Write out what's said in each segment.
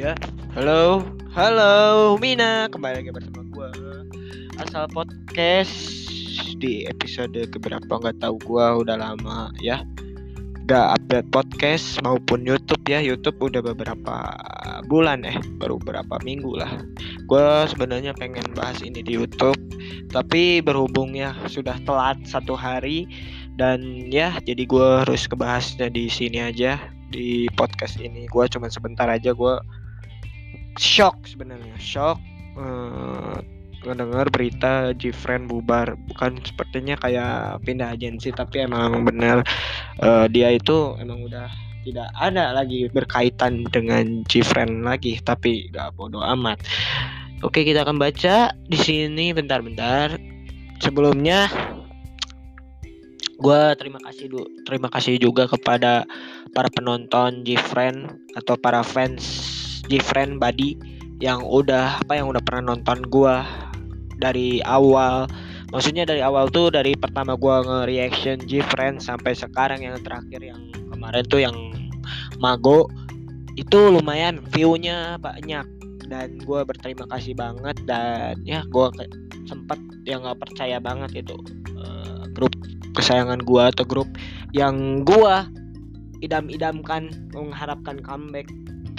Ya, halo, halo Mina, kembali lagi bersama gue Asal Podcast di episode keberapa nggak tahu gue udah lama ya. Gak update podcast maupun YouTube ya. YouTube udah beberapa bulan eh baru beberapa minggu lah. Gue sebenarnya pengen bahas ini di YouTube tapi berhubung ya sudah telat satu hari dan ya jadi gue harus kebahasnya di sini aja di podcast ini. Gue cuma sebentar aja gue shock sebenarnya shock uh, berita Gfriend bubar. Bukan sepertinya kayak pindah agensi tapi emang benar uh, dia itu emang udah tidak ada lagi berkaitan dengan Gfriend lagi tapi gak bodoh amat. Oke kita akan baca di sini bentar-bentar. Sebelumnya gue terima kasih dulu terima kasih juga kepada para penonton Gfriend atau para fans Gfriend Badi yang udah apa yang udah pernah nonton gua dari awal. Maksudnya dari awal tuh dari pertama gua nge-reaction Gfriend sampai sekarang yang terakhir yang kemarin tuh yang Mago itu lumayan viewnya banyak. Dan gue berterima kasih banget dan ya gue sempat yang nggak percaya banget itu uh, grup kesayangan gue atau grup yang gue idam-idamkan mengharapkan comeback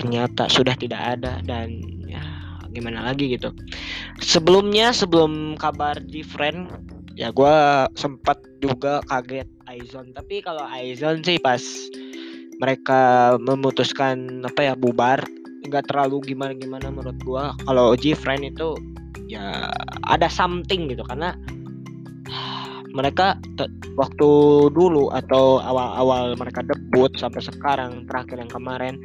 ternyata sudah tidak ada dan ya gimana lagi gitu. Sebelumnya sebelum kabar di friend ya gue sempat juga kaget Aizon. Tapi kalau Aizon sih pas mereka memutuskan apa ya bubar nggak terlalu gimana gimana menurut gue kalau G friend itu ya ada something gitu. Karena mereka waktu dulu atau awal-awal mereka debut sampai sekarang terakhir yang kemarin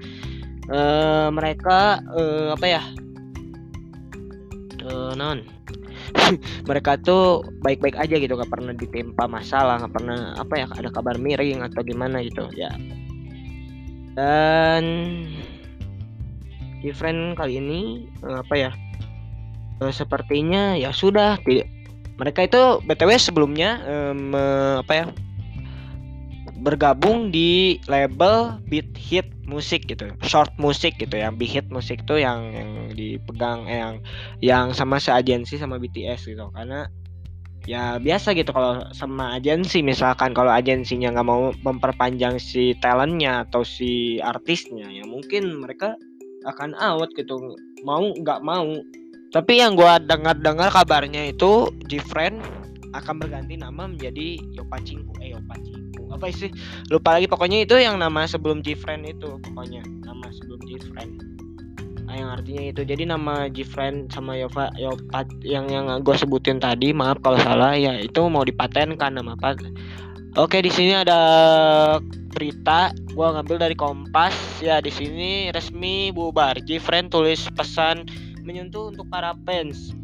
uh, mereka uh, apa ya? Non. Mereka tuh baik-baik aja gitu gak pernah ditimpa masalah gak pernah apa ya ada kabar miring atau gimana gitu ya. Dan different kali ini uh, apa ya uh, sepertinya ya sudah tidak mereka itu btw sebelumnya um, uh, apa ya bergabung di label beat hit musik gitu short musik gitu yang beat hit musik tuh yang yang dipegang eh, yang yang sama seagensi sama BTS gitu. Karena ya biasa gitu kalau sama agensi misalkan kalau agensinya nggak mau memperpanjang si talentnya atau si artisnya ya mungkin mereka akan out gitu mau nggak mau. Tapi yang gue dengar-dengar kabarnya itu Gfriend akan berganti nama menjadi Yopachinku eh apa sih? Lupa lagi pokoknya itu yang nama sebelum Gfriend itu pokoknya. Nama sebelum Gfriend. Nah, yang artinya itu. Jadi nama Gfriend sama Yova Yopat yang yang gue sebutin tadi maaf kalau salah ya itu mau dipatenkan nama apa. Oke di sini ada berita. Gue ngambil dari Kompas. Ya di sini resmi bubar. Gfriend tulis pesan menyentuh untuk para fans.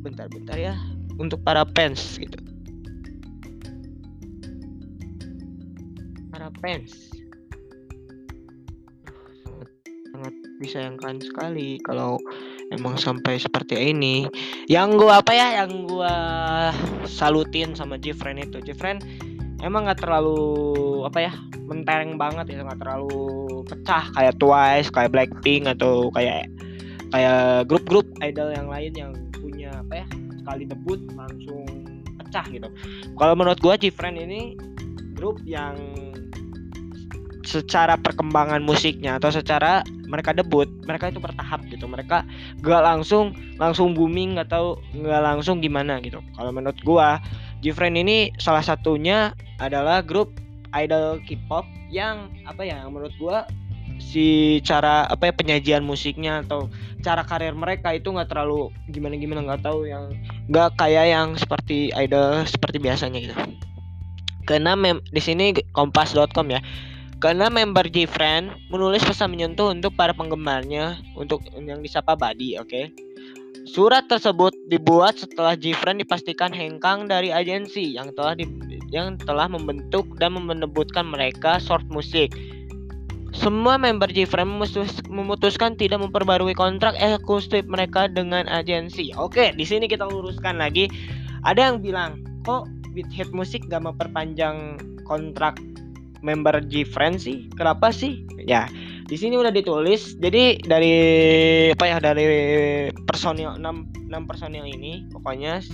Bentar-bentar ya. Untuk para fans fans. Sangat, sangat disayangkan sekali kalau emang sampai seperti ini. Yang gua apa ya yang gua salutin sama Jeffrey itu. Jeffrey emang nggak terlalu apa ya mentereng banget ya nggak terlalu pecah kayak Twice kayak Blackpink atau kayak kayak grup-grup idol yang lain yang punya apa ya sekali debut langsung pecah gitu. Kalau menurut gua Jeffrey ini grup yang secara perkembangan musiknya atau secara mereka debut mereka itu bertahap gitu. Mereka gak langsung langsung booming atau gak langsung gimana gitu. Kalau menurut gua Gfriend ini salah satunya adalah grup idol K-pop yang apa ya menurut gua si cara apa ya penyajian musiknya atau cara karir mereka itu nggak terlalu gimana gimana nggak tahu yang nggak kayak yang seperti idol seperti biasanya gitu. Karena mem di sini kompas.com ya karena member Gfriend menulis pesan menyentuh untuk para penggemarnya untuk yang disapa Badi, oke? Okay? Surat tersebut dibuat setelah Gfriend dipastikan hengkang dari agensi yang telah di, yang telah membentuk dan menebutkan mereka short musik. Semua member Gfriend memutus, memutuskan tidak memperbarui kontrak eksklusif mereka dengan agensi. Oke, di sini kita luruskan lagi. Ada yang bilang, kok Beat Hit Musik gak memperpanjang kontrak member Gfriend sih. Kenapa sih? Ya di sini udah ditulis. Jadi dari apa ya dari personil 6 6 personil ini pokoknya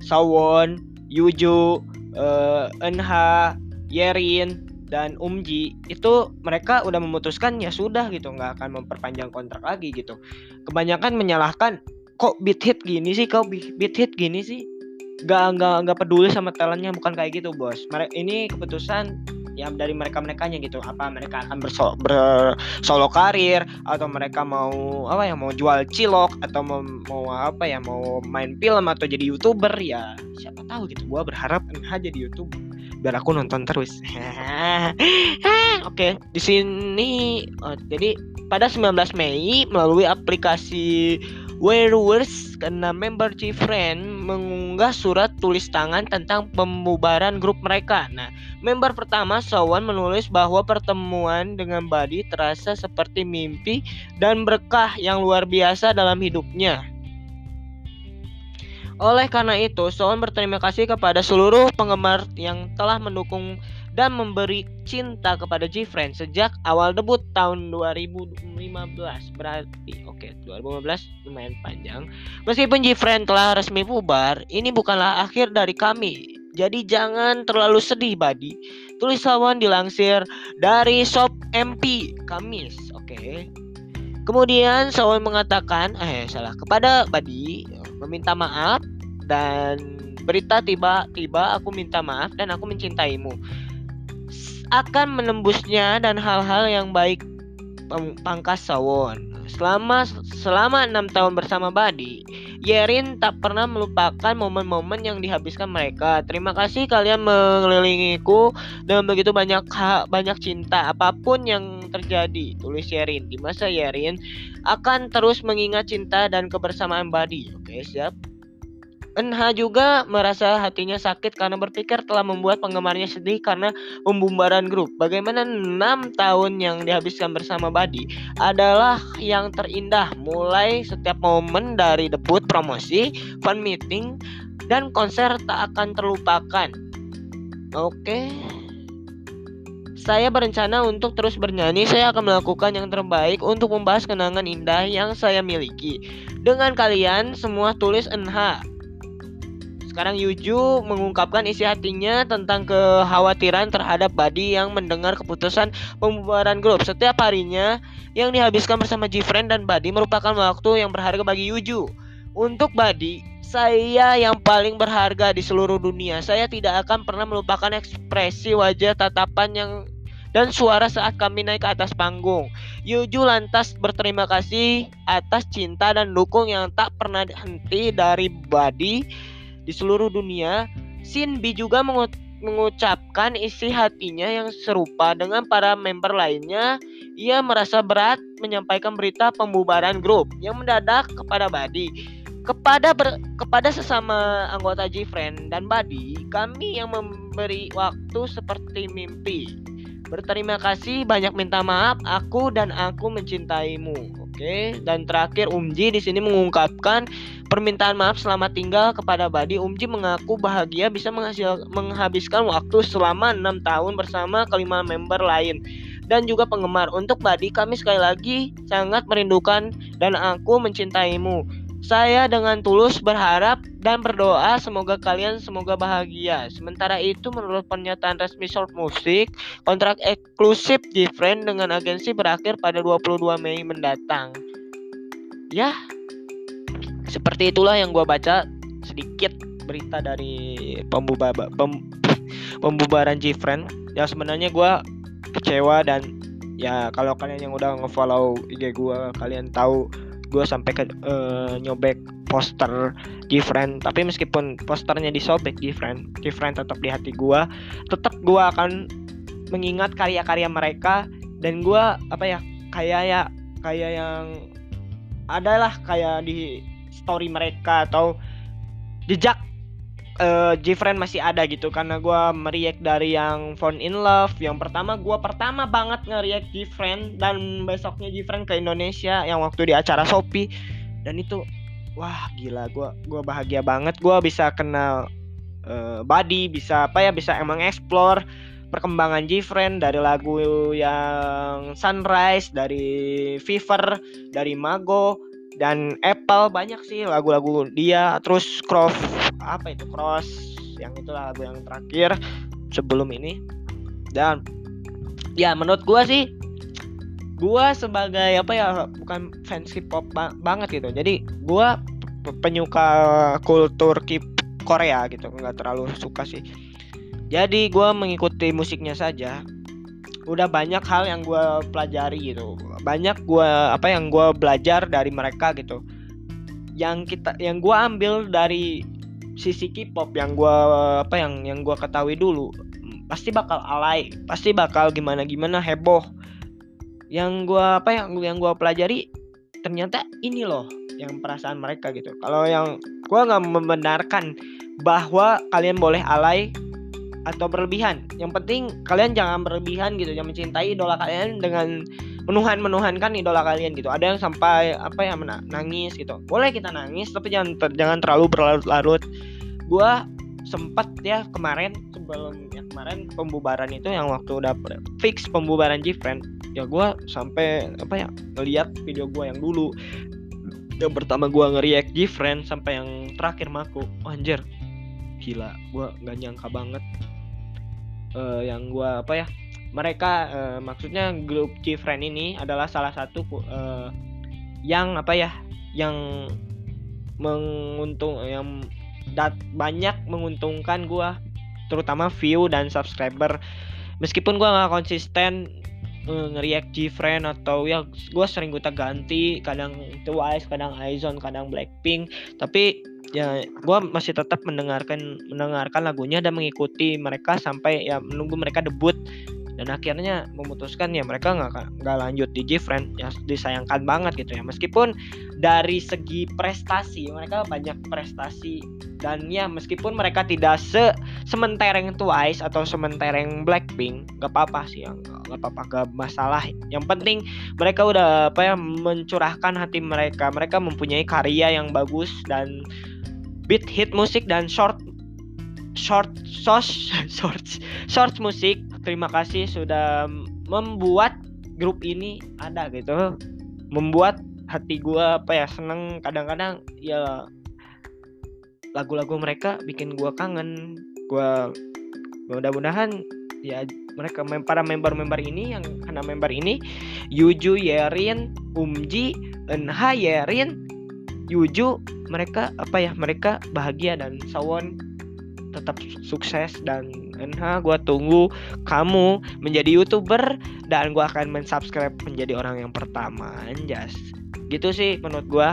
Sawon, Yuju, uh, Enha, Yerin dan Umji itu mereka udah memutuskan ya sudah gitu nggak akan memperpanjang kontrak lagi gitu. Kebanyakan menyalahkan kok beat hit gini sih? Kau beat hit gini sih? Nggak nggak nggak peduli sama talentnya bukan kayak gitu bos. Ini keputusan ya dari mereka merekanya gitu. Apa mereka akan bersolo, bersolo karir atau mereka mau apa ya mau jual cilok atau mau, mau apa ya mau main film atau jadi youtuber ya siapa tahu gitu. Gua berharap aja jadi youtuber biar aku nonton terus. Oke di sini oh, jadi pada 19 Mei melalui aplikasi Werewolves karena member Cifren mengunggah surat tulis tangan tentang pembubaran grup mereka. Nah, member pertama Sowan menulis bahwa pertemuan dengan Buddy terasa seperti mimpi dan berkah yang luar biasa dalam hidupnya. Oleh karena itu, Sowan berterima kasih kepada seluruh penggemar yang telah mendukung dan memberi cinta kepada Jifren sejak awal debut tahun 2015 berarti oke okay, 2015 lumayan panjang. Meskipun Jifren telah resmi bubar ini bukanlah akhir dari kami. Jadi jangan terlalu sedih Badi. Tulis sawan dilansir dari Shop MP Kamis oke. Okay. kemudian Sawan mengatakan eh salah kepada Badi meminta maaf dan berita tiba-tiba aku minta maaf dan aku mencintaimu akan menembusnya dan hal-hal yang baik pangkas Sawon. Selama selama enam tahun bersama Badi, Yerin tak pernah melupakan momen-momen yang dihabiskan mereka. Terima kasih kalian mengelilingiku dengan begitu banyak banyak cinta apa pun yang terjadi. Tulis Yerin. Di masa Yerin akan terus mengingat cinta dan kebersamaan Badi. Oke, siap. Enha juga merasa hatinya sakit karena berpikir telah membuat penggemarnya sedih karena pembubaran grup. Bagaimana enam tahun yang dihabiskan bersama Badi adalah yang terindah mulai setiap momen dari debut promosi, fan meeting, dan konser tak akan terlupakan. Oke. Saya berencana untuk terus bernyanyi. Saya akan melakukan yang terbaik untuk membahas kenangan indah yang saya miliki. Dengan kalian semua tulis Enha. Sekarang Yuju mengungkapkan isi hatinya tentang kekhawatiran terhadap Buddy yang mendengar keputusan pembubaran grup. Setiap harinya yang dihabiskan bersama Jifren dan Buddy merupakan waktu yang berharga bagi Yuju. Untuk Buddy, saya yang paling berharga di seluruh dunia. Saya tidak akan pernah melupakan ekspresi wajah tatapan yang dan suara saat kami naik ke atas panggung. Yuju lantas berterima kasih atas cinta dan dukung yang tak pernah henti dari Buddy di seluruh dunia, Shinbi juga mengucapkan isi hatinya yang serupa dengan para member lainnya. Ia merasa berat menyampaikan berita pembubaran grup yang mendadak kepada Badi. Kepada ber, kepada sesama anggota G-Friend dan Badi, kami yang memberi waktu seperti mimpi. Berterima kasih, banyak minta maaf, aku dan aku mencintaimu. Oke, dan terakhir Umji di sini mengungkapkan permintaan maaf selamat tinggal kepada Badi. Umji mengaku bahagia bisa menghasil, menghabiskan waktu selama enam tahun bersama kelima member lain dan juga penggemar. Untuk Badi, kami sekali lagi sangat merindukan dan aku mencintaimu. Saya dengan tulus berharap dan berdoa semoga kalian semoga bahagia. Sementara itu menurut pernyataan resmi Short Music, kontrak eksklusif Different dengan agensi berakhir pada 22 Mei mendatang. Ya, seperti itulah yang gue baca sedikit berita dari pembubar pem, pembubaran Different. Ya sebenarnya gue kecewa dan ya kalau kalian yang udah ngefollow IG gue kalian tahu gue sampai ke uh, nyobek poster different tapi meskipun posternya disobek different different tetap di hati gue tetap gue akan mengingat karya-karya mereka dan gue apa ya kayak ya kayak yang adalah kayak di story mereka atau jejak uh, masih ada gitu. Karena gue meriak dari yang Found in Love yang pertama gue pertama banget ngeriak Jifren dan besoknya Jifren ke Indonesia yang waktu di acara Shopee. Dan itu wah gila. Gue gua bahagia banget. Gue bisa kenal uh, Buddy bisa apa ya bisa emang explore perkembangan Gfriend dari lagu yang Sunrise, dari Fever, dari Mago dan Apple banyak sih lagu-lagu dia. Terus Cross apa itu? Cross yang itu lagu yang terakhir sebelum ini. Dan ya menurut gua sih gua sebagai apa ya bukan fans K-pop ba banget gitu. Jadi gua penyuka kultur K Korea gitu. Nggak terlalu suka sih. Jadi gua mengikuti musiknya saja udah banyak hal yang gue pelajari gitu. Banyak gue apa yang gue belajar dari mereka gitu. Yang kita yang gue ambil dari sisi K-pop yang gue apa yang yang gue ketahui dulu pasti bakal alay pasti bakal gimana gimana heboh. Yang gue apa yang yang gue pelajari ternyata ini loh yang perasaan mereka gitu. Kalau yang gue nggak membenarkan bahwa kalian boleh alay atau berlebihan. Yang penting kalian jangan berlebihan gitu jangan mencintai idola kalian dengan menuhan menuhankan idola kalian gitu. Ada yang sampai apa ya nangis gitu. Boleh kita nangis tapi jangan ter, jangan terlalu berlarut-larut. Gue sempat ya kemarin sebelum ya kemarin pembubaran itu yang waktu udah fix pembubaran Gfriend ya gue sampai apa ya ngeliat video gue yang dulu. Yang pertama gue ngeriak Gfriend sampai yang terakhir maku. Oh, anjir gila gue nggak nyangka banget uh, yang gue apa ya mereka uh, maksudnya grup Gfriend ini adalah salah satu uh, yang apa ya yang menguntung yang dat banyak menguntungkan gue terutama view dan subscriber. Meskipun gue nggak konsisten uh, ngeriak Gfriend atau ya gue sering gue ganti kadang Twice kadang Aizon kadang Blackpink tapi ya gue masih tetap mendengarkan mendengarkan lagunya dan mengikuti mereka sampai ya menunggu mereka debut. Dan akhirnya memutuskan ya mereka nggak nggak lanjut di Gfriend. Ya disayangkan banget gitu ya. Meskipun dari segi prestasi mereka banyak prestasi. Dan ya meskipun mereka tidak se sementereng Twice atau sementereng Blackpink gak apa-apa sih yang gak apa-apa gak masalah. Yang penting mereka udah apa ya mencurahkan hati mereka. Mereka mempunyai karya yang bagus dan beat hit musik dan short short short short short musik. Terima kasih sudah membuat grup ini ada gitu. Membuat hati gue apa ya seneng. Kadang-kadang ya lagu-lagu mereka bikin gue kangen. Gue mudah-mudahan ya mereka para member-member ini yang karena member ini Yuju Yerin Umji Enha Yerin Yuju mereka apa ya mereka bahagia dan Sawon tetap sukses dan NH gue tunggu kamu menjadi youtuber dan gue akan mensubscribe menjadi orang yang pertama. Anjas. Gitu sih menurut gue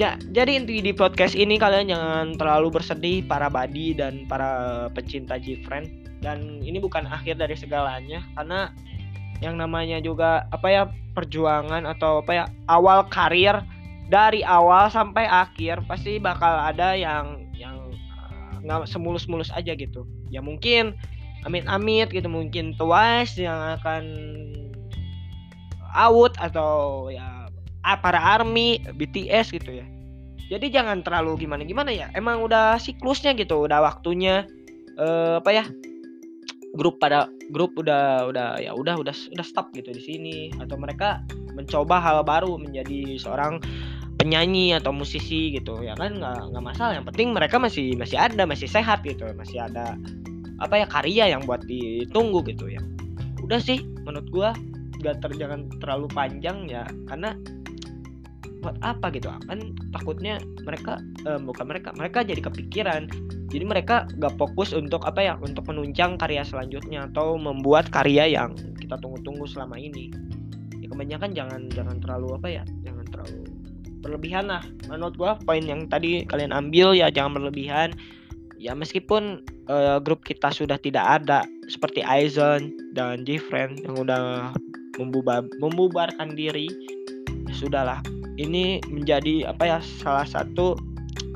ja, jadi inti di podcast ini kalian jangan terlalu bersedih para badi dan para pecinta Gfriend. Dan ini bukan akhir dari segalanya karena yang namanya juga apa ya perjuangan atau apa ya awal karir dari awal sampai akhir pasti bakal ada yang yang nggak semulus-mulus aja gitu. Ya mungkin amit-amit gitu mungkin twice yang akan out atau ya para army BTS gitu ya. Jadi jangan terlalu gimana gimana ya emang udah siklusnya gitu udah waktunya uh, apa ya grup pada grup udah udah ya udah udah udah stop gitu di sini. Atau mereka mencoba hal baru menjadi seorang penyanyi atau musisi gitu ya kan? Nggak nggak masalah. Yang penting mereka masih masih ada masih sehat gitu. Masih ada apa ya karya yang buat ditunggu gitu ya. Udah sih menurut gua gak ter, jangan terlalu panjang ya. Karena buat apa gitu? Kan takutnya mereka eh, bukan mereka mereka jadi kepikiran. Jadi mereka gak fokus untuk apa ya untuk menunjang karya selanjutnya atau membuat karya yang kita tunggu-tunggu selama ini. Ya kebanyakan jangan jangan terlalu apa ya jangan berlebihan lah. Menurut gua poin yang tadi kalian ambil ya jangan berlebihan. Ya meskipun uh, grup kita sudah tidak ada seperti Aizon dan Jifren yang udah membubar membubarkan diri ya sudahlah. Ini menjadi apa ya salah satu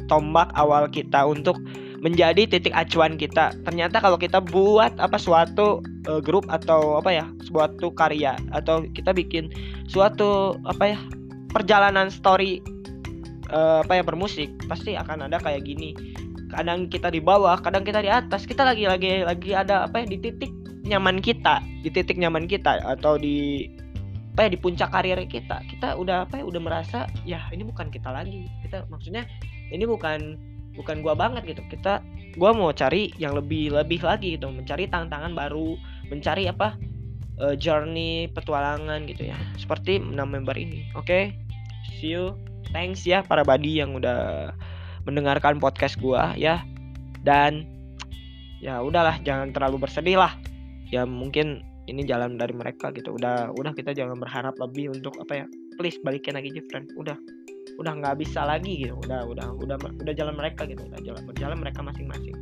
tombak awal kita untuk menjadi titik acuan kita. Ternyata kalau kita buat apa suatu uh, grup atau apa ya, suatu karya atau kita bikin suatu apa ya perjalanan story uh, apa ya bermusik pasti akan ada kayak gini. Kadang kita di bawah kadang kita di atas. Kita lagi lagi lagi ada apa ya di titik nyaman kita. Di titik nyaman kita atau di apa ya di puncak karir kita. Kita udah apa ya udah merasa ya ini bukan kita lagi. Kita maksudnya ini bukan bukan gua banget gitu. Kita gua mau cari yang lebih lebih lagi gitu. Mencari tantangan baru mencari apa uh, journey petualangan gitu ya. Seperti enam member ini oke? okay? See you thanks ya para badi yang udah mendengarkan podcast gua ya. Dan ya udahlah jangan terlalu bersedih lah. Ya mungkin ini jalan dari mereka gitu. Udah udah kita jangan berharap lebih untuk apa ya please balikin lagi friend. Udah udah nggak bisa lagi gitu. Udah udah udah udah jalan mereka gitu. Udah jalan berjalan mereka masing-masing.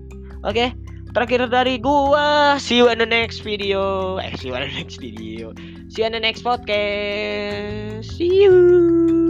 Oke okay? terakhir dari gua. See you in the next video. Eh see you in the next video. See you in the next podcast. See you